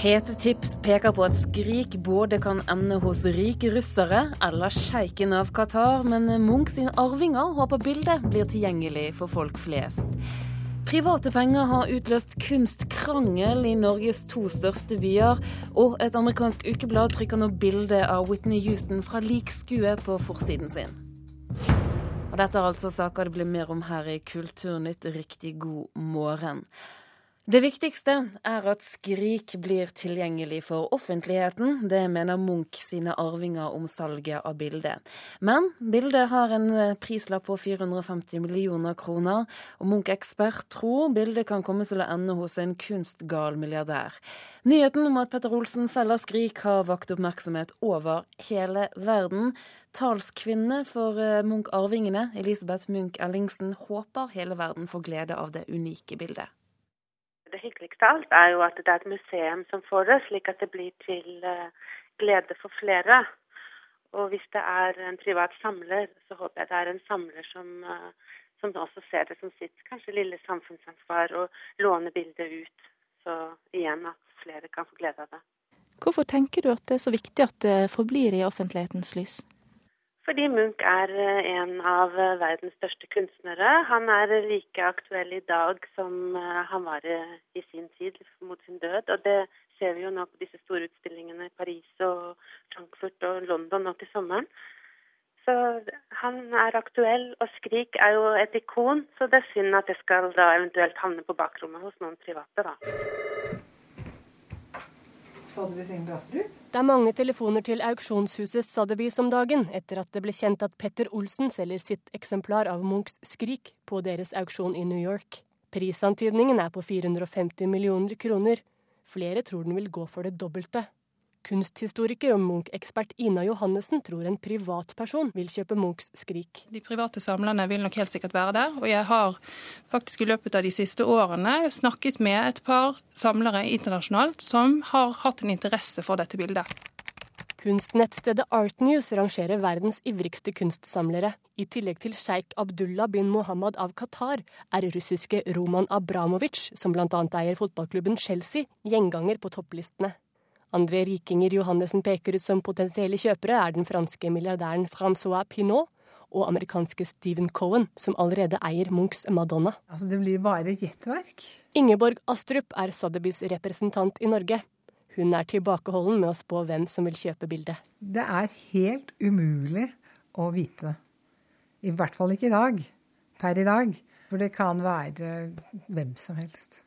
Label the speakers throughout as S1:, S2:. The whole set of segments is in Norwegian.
S1: Hete tips peker på at Skrik både kan ende hos rike russere eller sjeiken av Qatar, men Munch sine arvinger håper bildet blir tilgjengelig for folk flest. Private penger har utløst kunstkrangel i Norges to største byer, og et amerikansk ukeblad trykker nå bilde av Whitney Houston fra likskue på forsiden sin. Og dette er altså saker det blir mer om her i Kulturnytt. Riktig god morgen. Det viktigste er at Skrik blir tilgjengelig for offentligheten. Det mener Munch sine arvinger om salget av bildet. Men bildet har en eh, prislapp på 450 millioner kroner, og Munch-ekspert tror bildet kan komme til å ende hos en kunstgal milliardær. Nyheten om at Petter Olsen selger Skrik har vakt oppmerksomhet over hele verden. Talskvinne for eh, Munch-arvingene, Elisabeth Munch Ellingsen, håper hele verden får glede av det unike bildet.
S2: Det hyggeligste av alt er jo at det er et museum som får det, slik at det blir til eh, glede for flere. Og hvis det er en privat samler, så håper jeg det er en samler som, eh, som også ser det som sitt kanskje lille samfunnsansvar å låne bildet ut. Så igjen at flere kan få glede av det.
S3: Hvorfor tenker du at det er så viktig at det forblir i offentlighetens lys?
S2: Fordi Munch er eh, en av eh, verdens største kunstnere. Han er like aktuell i dag som eh, han var i sin tid, mot sin død. Og det ser vi jo nå på disse store utstillingene i Paris og Frankfurt og London nå til sommeren. Så han er aktuell, og Skrik er jo et ikon, så det er synd at det skal da eventuelt havne på bakrommet hos noen private, da.
S4: Det er mange telefoner til auksjonshuset Sotheby's om dagen etter at det ble kjent at Petter Olsen selger sitt eksemplar av Munchs Skrik på deres auksjon i New York. Prisantydningen er på 450 millioner kroner. Flere tror den vil gå for det dobbelte. Kunsthistoriker og Munch-ekspert Ina Johannessen tror en privatperson vil kjøpe Munchs Skrik.
S5: De private samlerne vil nok helt sikkert være der. Og jeg har faktisk i løpet av de siste årene snakket med et par samlere internasjonalt som har hatt en interesse for dette bildet.
S4: Kunstnettstedet Artnews rangerer verdens ivrigste kunstsamlere. I tillegg til sjeik Abdullah bin Mohammed av Qatar er russiske Roman Abramovic, som bl.a. eier fotballklubben Chelsea, gjenganger på topplistene. Andre rikinger Johannessen peker ut som potensielle kjøpere, er den franske milliardæren Francois Pinot og amerikanske Stephen Cohen, som allerede eier Munchs Madonna.
S6: Altså, Det blir bare gjettverk.
S4: Ingeborg Astrup er Sotheby's representant i Norge. Hun er tilbakeholden med å spå hvem som vil kjøpe bildet.
S6: Det er helt umulig å vite. I hvert fall ikke i dag. Per i dag. For det kan være hvem som helst.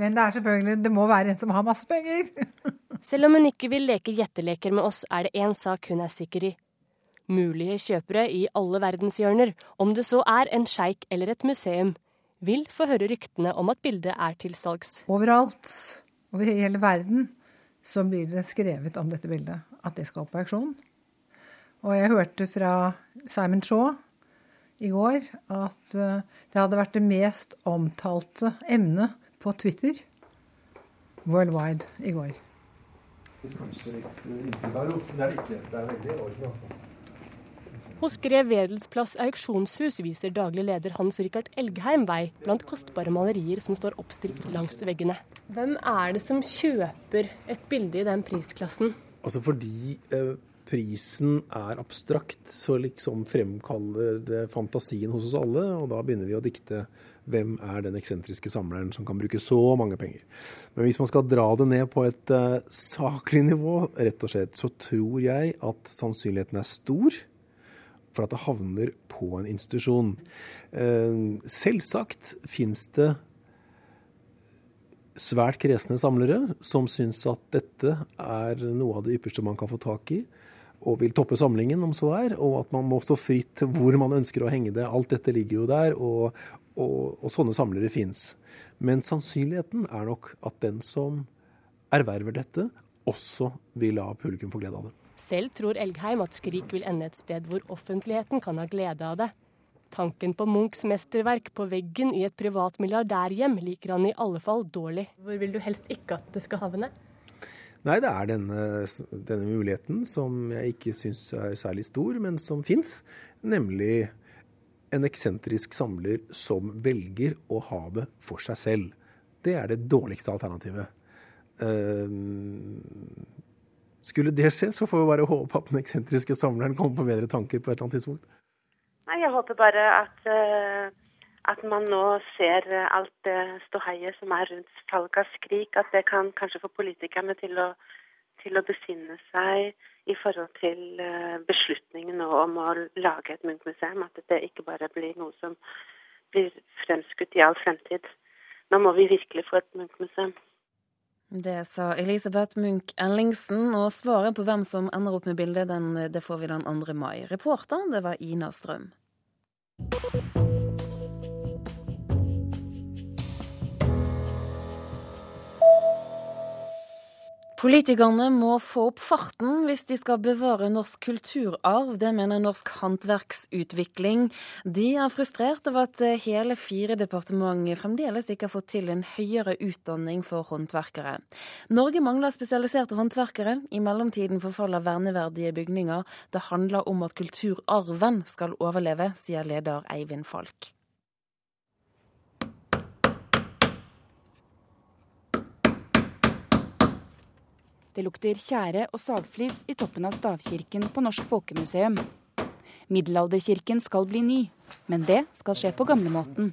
S6: Men det er selvfølgelig, det må være en som har masse penger.
S4: Selv om hun ikke vil leke gjetteleker med oss, er det én sak hun er sikker i. Mulige kjøpere i alle verdenshjørner, om det så er en sjeik eller et museum, vil få høre ryktene om at bildet er til salgs.
S6: Overalt, over hele verden, så blir det skrevet om dette bildet. At det skal opp på auksjon. Og jeg hørte fra Simon Shaw i går at eh, det hadde vært det mest omtalte emnet på Twitter worldwide i går.
S4: Hos Grev Wedels plass auksjonshus viser daglig leder Hans Rikard Elgheim vei blant kostbare malerier som står oppstilt langs veggene. Hvem er det som kjøper et bilde i den prisklassen?
S7: Altså fordi eh, prisen er abstrakt, så liksom fremkaller det fantasien hos oss alle, og da begynner vi å dikte hvem er den eksentriske samleren som kan bruke så mange penger. Men hvis man skal dra det ned på et uh, saklig nivå, rett og slett, så tror jeg at sannsynligheten er stor for at det havner på en institusjon. Uh, selvsagt fins det svært kresne samlere som syns at dette er noe av det ypperste man kan få tak i og vil toppe samlingen, om så er, og at man må stå fritt hvor man ønsker å henge det. Alt dette ligger jo der, og, og, og sånne samlere fins. Men sannsynligheten er nok at den som erverver dette, også vil la publikum få glede av det.
S4: Selv tror Elgheim at Skrik vil ende et sted hvor offentligheten kan ha glede av det. Tanken på Munchs mesterverk på veggen i et privat milliardærhjem liker han i alle fall dårlig. Hvor vil du helst ikke at det skal havne?
S7: Nei, det er denne, denne muligheten som jeg ikke syns er særlig stor, men som fins. Nemlig en eksentrisk samler som velger å ha det for seg selv. Det er det dårligste alternativet. Skulle det skje, så får vi bare håpe at den eksentriske samleren kommer på bedre tanker på et eller annet tidspunkt.
S2: Nei, Jeg håper bare at, at man nå ser alt det ståheiet som er rundt salg av Skrik, at det kan kanskje få politikerne til å, til å besinne seg i forhold til beslutningen om å lage et Munch-museum. At det ikke bare blir noe som blir fremskutt i all fremtid. Nå må vi virkelig få et Munch-museum.
S1: Det sa Elisabeth Munch Ellingsen, og svaret på hvem som ender opp med bildet, den, det får vi den 2. mai. Reporter, det var Ina Strøm. Politikerne må få opp farten hvis de skal bevare norsk kulturarv. Det mener Norsk håndverksutvikling. De er frustrert over at hele fire departement fremdeles ikke har fått til en høyere utdanning for håndverkere. Norge mangler spesialiserte håndverkere. I mellomtiden forfaller verneverdige bygninger. Det handler om at kulturarven skal overleve, sier leder Eivind Falk.
S8: Det lukter tjære og sagflis i toppen av stavkirken på Norsk Folkemuseum. Middelalderkirken skal bli ny, men det skal skje på gamlemåten.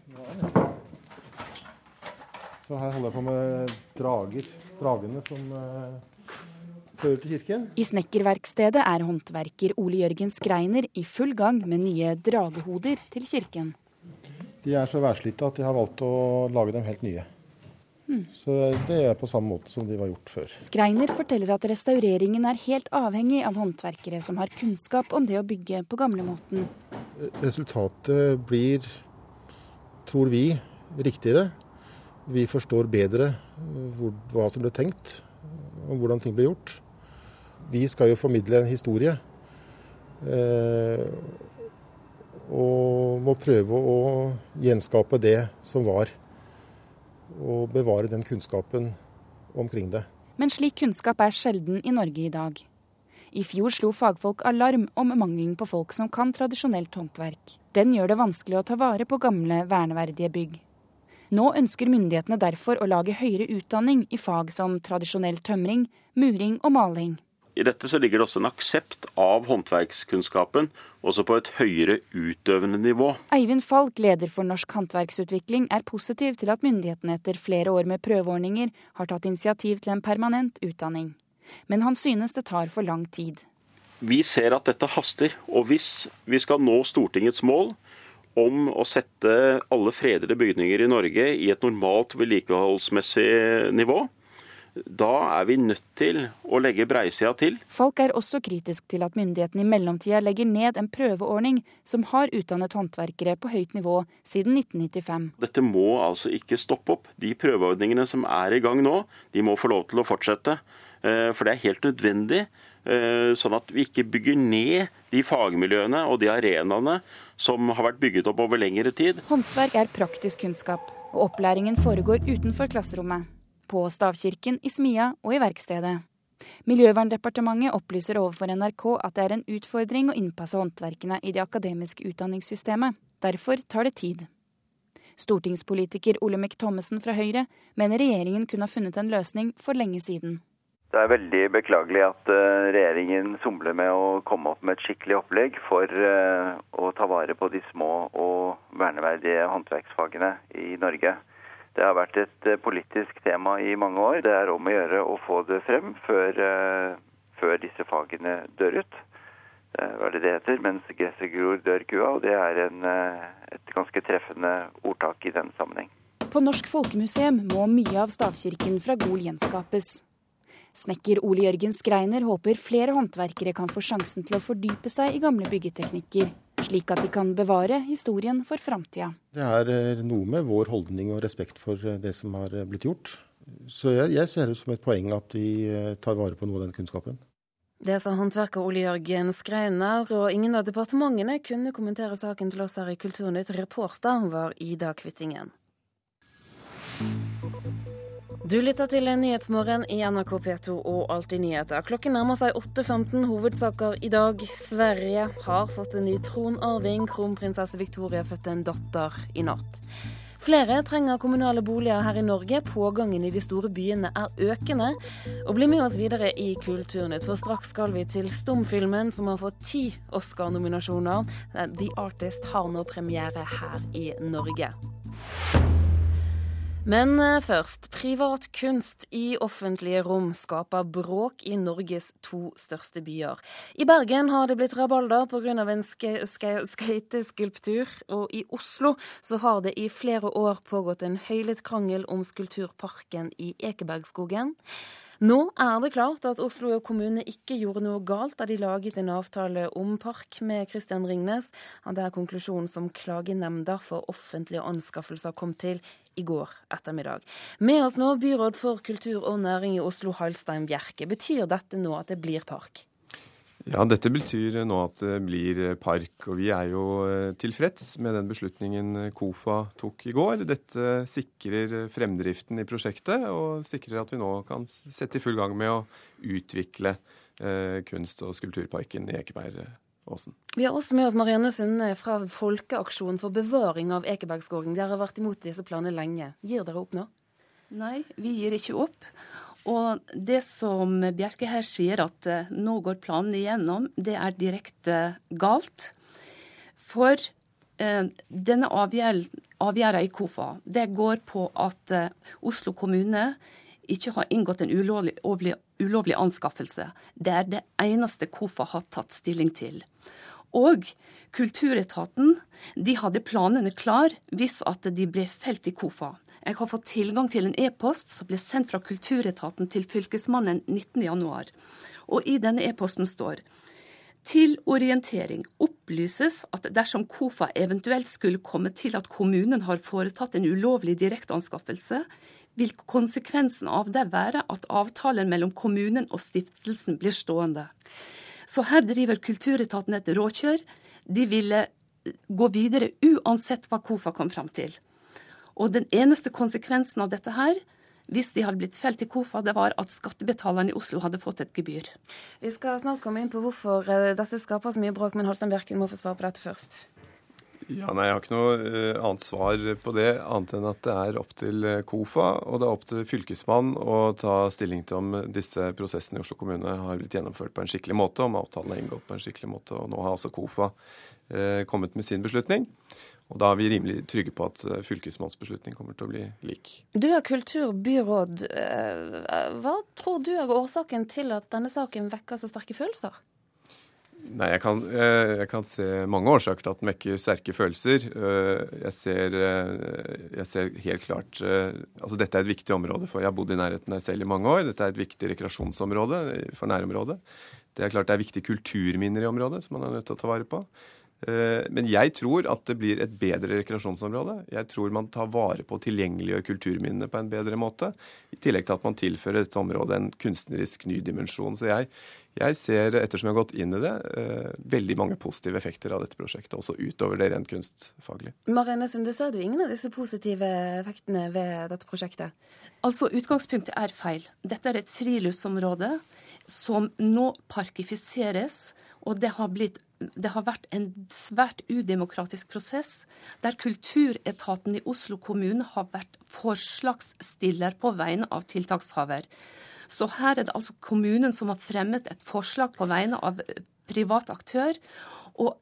S9: Så her holder jeg på med drager. Dragene som uh, fører til kirken.
S8: I snekkerverkstedet er håndverker Ole Jørgen Skreiner i full gang med nye dragehoder til kirken.
S9: De er så værslitte at de har valgt å lage dem helt nye. Mm. Så det er på samme måte som de var gjort før.
S8: Skreiner forteller at restaureringen er helt avhengig av håndverkere som har kunnskap om det å bygge på gamlemåten.
S9: Resultatet blir, tror vi, riktigere. Vi forstår bedre hvor, hva som ble tenkt, og hvordan ting ble gjort. Vi skal jo formidle en historie. Eh, og må prøve å gjenskape det som var og bevare den kunnskapen omkring det.
S8: Men slik kunnskap er sjelden i Norge i dag. I fjor slo fagfolk alarm om mangelen på folk som kan tradisjonelt håndverk. Den gjør det vanskelig å ta vare på gamle, verneverdige bygg. Nå ønsker myndighetene derfor å lage høyere utdanning i fag som tradisjonell tømring, muring og maling.
S10: I dette så ligger det også en aksept av håndverkskunnskapen, også på et høyere utøvende nivå.
S8: Eivind Falk, leder for Norsk håndverksutvikling, er positiv til at myndighetene etter flere år med prøveordninger har tatt initiativ til en permanent utdanning. Men han synes det tar for lang tid.
S10: Vi ser at dette haster, og hvis vi skal nå Stortingets mål om å sette alle fredede bygninger i Norge i et normalt vedlikeholdsmessig nivå, da er vi nødt til å legge breisida til.
S8: Folk er også kritisk til at myndighetene i mellomtida legger ned en prøveordning som har utdannet håndverkere på høyt nivå siden 1995.
S10: Dette må altså ikke stoppe opp. De prøveordningene som er i gang nå, de må få lov til å fortsette. Eh, for det er helt nødvendig. Eh, sånn at vi ikke bygger ned de fagmiljøene og de arenaene som har vært bygget opp over lengre tid.
S8: Håndverk er praktisk kunnskap, og opplæringen foregår utenfor klasserommet på stavkirken, i smia og i verkstedet. Miljøverndepartementet opplyser overfor NRK at det er en utfordring å innpasse håndverkene i det akademiske utdanningssystemet. Derfor tar det tid. Stortingspolitiker Olemic Thommessen fra Høyre mener regjeringen kunne ha funnet en løsning for lenge siden.
S11: Det er veldig beklagelig at eh, regjeringen somler med å komme opp med et skikkelig opplegg for eh, å ta vare på de små og verneverdige håndverksfagene i Norge. Det har vært et eh, politisk tema i mange år. Det er om å gjøre å få det frem før, eh, før disse fagene dør ut. Hva er det det heter? Mens gresset gror, dør kua. Og det er en, eh, et ganske treffende ordtak i den sammenheng.
S8: På Norsk Folkemuseum må mye av stavkirken fra Gol gjenskapes. Snekker Ole Jørgen Skreiner håper flere håndverkere kan få sjansen til å fordype seg i gamle byggeteknikker slik at de kan bevare historien for framtida.
S9: Det er eh, noe med vår holdning og respekt for eh, det som har eh, blitt gjort. Så jeg, jeg ser det som et poeng at vi tar vare på noe av den kunnskapen.
S1: Det sa håndverker Ole Jørgen Skreiner, og ingen av departementene kunne kommentere saken til oss her i Kulturnytt. Reporter var Ida Kvittingen. Du lytter til Nyhetsmorgen i NRK P2 og Alltid nyheter. Klokken nærmer seg 8.15. Hovedsaker i dag. Sverige har fått en ny tronarving. Kronprinsesse Victoria fødte en datter i natt. Flere trenger kommunale boliger her i Norge. Pågangen i de store byene er økende. Og bli med oss videre i Kulturnytt, for straks skal vi til stumfilmen som har fått ti Oscar-nominasjoner. The Artist har nå premiere her i Norge. Men eh, først. Privat kunst i offentlige rom skaper bråk i Norges to største byer. I Bergen har det blitt rabalder pga. en skateskulptur, og i Oslo så har det i flere år pågått en høylytt krangel om skulpturparken i Ekebergskogen. Nå er det klart at Oslo kommune ikke gjorde noe galt da de laget en avtale om park med Christian Ringnes. Det er konklusjonen som Klagenemnda for offentlige anskaffelser kom til i går ettermiddag. Med oss nå byråd for kultur og næring i Oslo, Halstein Bjerke. Betyr dette nå at det blir park?
S12: Ja, dette betyr nå at det blir park. Og vi er jo eh, tilfreds med den beslutningen KOFA tok i går. Dette sikrer fremdriften i prosjektet, og sikrer at vi nå kan sette i full gang med å utvikle eh, kunst- og skulpturparken i Ekebergåsen.
S1: Vi har også med oss Marianne Sunde fra Folkeaksjonen for bevaring av Ekebergskogen. Dere har vært imot disse planene lenge. Gir dere opp nå?
S3: Nei, vi gir ikke opp. Og det som Bjerke her sier, at eh, nå går planene igjennom, det er direkte galt. For eh, denne avgjørelsen i KOFA det går på at eh, Oslo kommune ikke har inngått en ulovlig, ulovlig anskaffelse. Det er det eneste KOFA har tatt stilling til. Og Kulturetaten de hadde planene klar hvis at de ble felt i KOFA. Jeg har fått tilgang til en e-post som ble sendt fra Kulturetaten til Fylkesmannen 19.1. Og i denne e-posten står til orientering opplyses at dersom KOFA eventuelt skulle komme til at kommunen har foretatt en ulovlig direkteanskaffelse, vil konsekvensen av det være at avtalen mellom kommunen og stiftelsen blir stående. Så her driver Kulturetaten et råkjør. De ville gå videre uansett hva KOFA kom fram til. Og den eneste konsekvensen av dette her, hvis de hadde blitt felt i KOFA, det var at skattebetalerne i Oslo hadde fått et gebyr.
S1: Vi skal snart komme inn på hvorfor eh, dette skaper så mye bråk, men Holstein Bjerken må få svare på dette først.
S12: Ja, nei, Jeg har ikke noe uh, annet svar på det, annet enn at det er opp til uh, KOFA og det er opp til Fylkesmannen å ta stilling til om disse prosessene i Oslo kommune har blitt gjennomført på en skikkelig måte, om avtalen er inngått på en skikkelig måte. og Nå har altså KOFA eh, kommet med sin beslutning. Og da er vi rimelig trygge på at eh, fylkesmannsbeslutning kommer til å bli lik.
S1: Du er kulturbyråd. Eh, hva tror du er årsaken til at denne saken vekker så sterke følelser?
S12: Nei, jeg kan, eh, jeg kan, se mange årsaker til at den vekker sterke følelser. Jeg ser, jeg ser, helt klart Altså dette er et viktig område for Jeg har bodd i nærheten der selv i mange år. Dette er et viktig rekreasjonsområde for nærområdet. Det er klart det er viktige kulturminner i området som man er nødt til å ta vare på. Eh, men jeg tror at det blir et bedre rekreasjonsområde. Jeg tror man tar vare på tilgjengeliggjør kulturminnene på en bedre måte. I tillegg til at man tilfører dette området en kunstnerisk ny dimensjon. Så jeg, jeg ser, ettersom jeg har gått inn i det, eh, veldig mange positive effekter av dette prosjektet. Også utover det rent kunstfaglige.
S1: Marianne Sunde, du er det ingen av disse positive effektene ved dette prosjektet?
S3: Altså, Utgangspunktet er feil. Dette er et friluftsområde som nå parkifiseres. Og det har blitt det har vært en svært udemokratisk prosess, der Kulturetaten i Oslo kommune har vært forslagsstiller på vegne av tiltakshaver. Så her er det altså kommunen som har fremmet et forslag på vegne av privat aktør. Og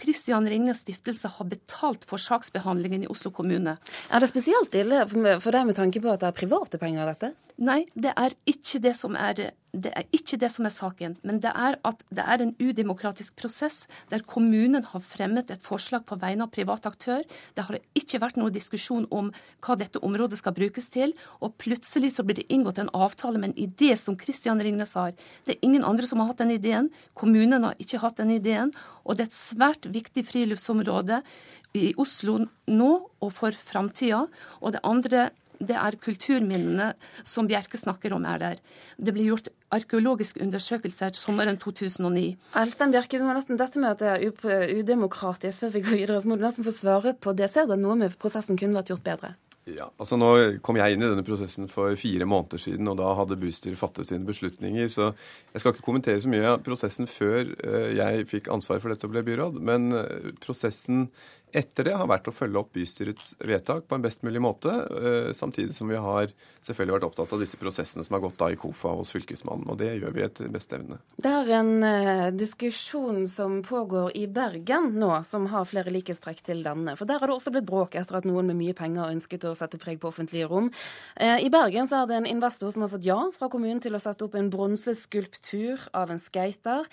S3: Kristian Ringnes stiftelse har betalt for saksbehandlingen i Oslo kommune.
S1: Er det spesielt ille for deg med tanke på at det er private penger, dette?
S3: Nei, det er er, det er ikke det som er saken. Men det er at det er en udemokratisk prosess der kommunen har fremmet et forslag på vegne av privat aktør. Det har ikke vært noen diskusjon om hva dette området skal brukes til. Og plutselig så blir det inngått en avtale med en idé som Kristian Ringnes har. Det er ingen andre som har hatt den ideen. Kommunen har ikke hatt den ideen. Og det er et svært viktig friluftsområde i Oslo nå og for framtida. Og det andre det er kulturminnene som Bjerke snakker om er der. Det ble gjort arkeologiske undersøkelser sommeren 2009.
S1: Elstein Bjerke, du må nesten dette med at det er udemokratisk før vi går videre, så må du nesten få svare på det. Ser du noe med prosessen kunne vært gjort bedre?
S12: Ja, altså Nå kom jeg inn i denne prosessen for fire måneder siden, og da hadde bystyret fattet sine beslutninger. Så jeg skal ikke kommentere så mye av prosessen før eh, jeg fikk ansvar for dette og ble byråd. Men eh, prosessen etter det har vært å følge opp bystyrets vedtak på en best mulig måte, eh, samtidig som vi har selvfølgelig vært opptatt av disse prosessene som har gått da i KOFA hos Fylkesmannen. Og det gjør vi etter beste evne.
S1: Det er en uh, diskusjon som pågår i Bergen nå, som har flere likhetstrekk til denne. For der har det også blitt bråk etter at noen med mye penger ønsket å sette preg på offentlige rom. Uh, I Bergen så er det en investor som har fått ja fra kommunen til å sette opp en bronseskulptur av en skater.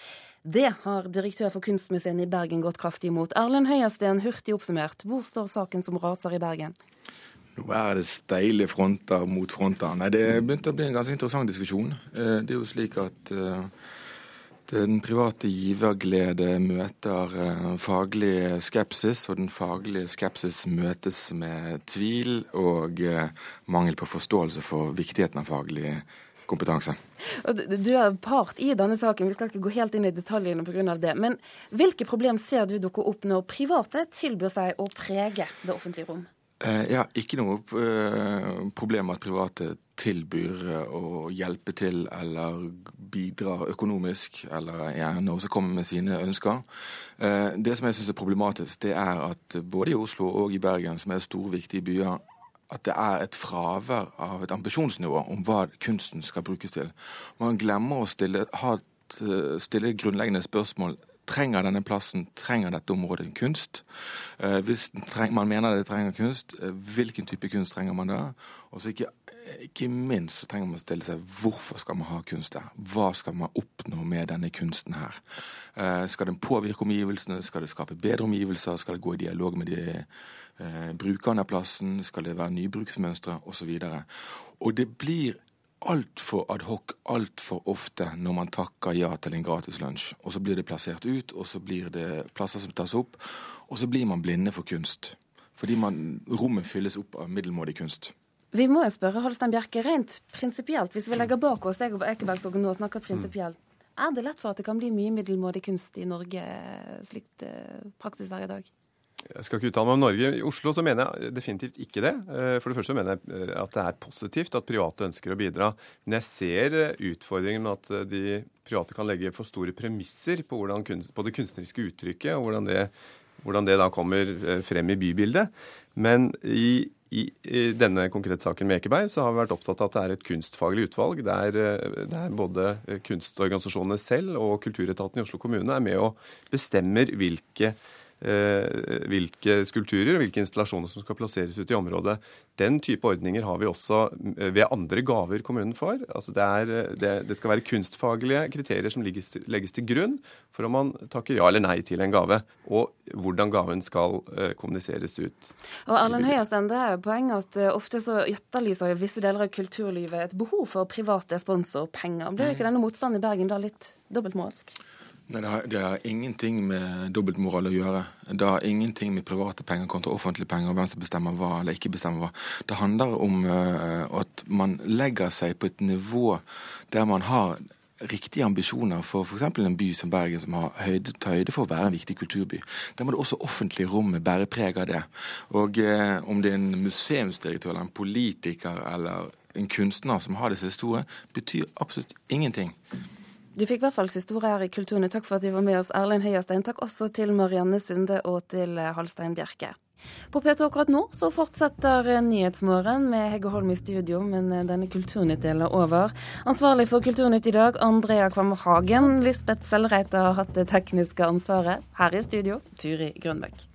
S1: Det har direktør for Kunstmuseet i Bergen gått kraftig imot. Erlend Høiersten, hurtig oppsummert, hvor står saken som raser i Bergen?
S13: Nå er det steile fronter mot fronter. Nei, Det begynte å bli en ganske interessant diskusjon. Eh, det er jo slik at eh, den private giverglede møter eh, faglig skepsis, og den faglige skepsis møtes med tvil og mangel på forståelse for viktigheten av faglig kompetanse.
S1: Du er part i denne saken, vi skal ikke gå helt inn i detaljene pga. det. Men hvilke problem ser du dukke opp når private tilbyr seg å prege det offentlige rom?
S13: Eh, ja, ikke noe eh, problem at private tilbyr eh, å hjelpe til eller bidrar økonomisk, eller gjerne også kommer med sine ønsker. Det som jeg syns er problematisk, det er at både i Oslo og i Bergen, som er store, viktige byer, at det er et fravær av et ambisjonsnivå om hva kunsten skal brukes til. Man glemmer å stille, ha, stille grunnleggende spørsmål Trenger denne plassen, trenger dette området kunst? Eh, hvis man mener det trenger kunst, eh, hvilken type kunst trenger man da? Og så ikke, ikke minst så trenger man å stille seg hvorfor skal man ha kunst der? Hva skal man oppnå med denne kunsten her? Eh, skal den påvirke omgivelsene? Skal det skape bedre omgivelser? Skal det gå i dialog med de brukerne av plassen? Skal det være nybruksmønstre? Osv. Og, og det blir altfor adhoc altfor ofte når man takker ja til en gratis lunsj. Og så blir det plassert ut, og så blir det plasser som tas opp. Og så blir man blinde for kunst. Fordi man, rommet fylles opp av middelmådig kunst.
S1: Vi må jo spørre Holstein Bjerke rent prinsipielt, hvis vi legger bak oss jeg og Ekebergsvågen nå snakker prinsipielt. Er det lett for at det kan bli mye middelmådig kunst i Norge, slikt eh, praksis er i dag?
S12: Jeg skal ikke uttale meg om Norge. I Oslo så mener jeg definitivt ikke det. Eh, for det første mener jeg eh, at det er positivt at private ønsker å bidra. Men jeg ser eh, utfordringen med at de private kan legge for store premisser på, kunst, på det kunstneriske uttrykket, og hvordan det, hvordan det, da kommer frem i bybildet. Men i, i, denne konkrete saken med Ekeberg så har vi vært opptatt av at det er et kunstfaglig utvalg der, der både kunstorganisasjonene selv og Kulturetaten i Oslo kommune er med og bestemmer hvilke Eh, hvilke skulpturer og hvilke installasjoner som skal plasseres ut i området. Den type ordninger har vi også eh, ved andre gaver kommunen får. Altså det, er, eh, det, det, skal være kunstfaglige kriterier som legges legges til, grunn for om man takker ja eller nei til en gave, og hvordan gaven skal kommuniseres ut.
S1: Og Erlend Høiersten, det er jo poenget at ofte så etterlyser visse deler av kulturlivet et behov for private sponsorpenger. Blir ikke denne motstanden i Bergen da litt dobbeltmoralsk?
S13: Nei, det har, det har, ingenting med dobbeltmoral å gjøre. Det har ingenting med private penger kontra offentlige penger og hvem som bestemmer hva eller ikke bestemmer hva. Det handler om uh, at man legger seg på et nivå der man har riktige ambisjoner for f.eks. en by som Bergen, som har høyde, høyde for å være en viktig kulturby. Der må det også offentlige rommet bære preg av det. Og uh, om det er en museumsdirektør eller en politiker eller en kunstner som har disse store, betyr absolutt ingenting.
S1: Du fikk i hvert fall siste her i Kulturnytt. Takk for at du var med oss, Erlend Høierstein. Takk også til Marianne Sunde og til eh, Halstein Bjerke. På P2 akkurat nå så fortsetter eh, Nyhetsmorgen med Hegge Holm i studio, men eh, denne Kulturnytt-delen er over. Ansvarlig for Kulturnytt i dag, Andrea Kvam Hagen. Lisbeth Sellreite har hatt det tekniske ansvaret. Her i studio, Turi Grønbæk.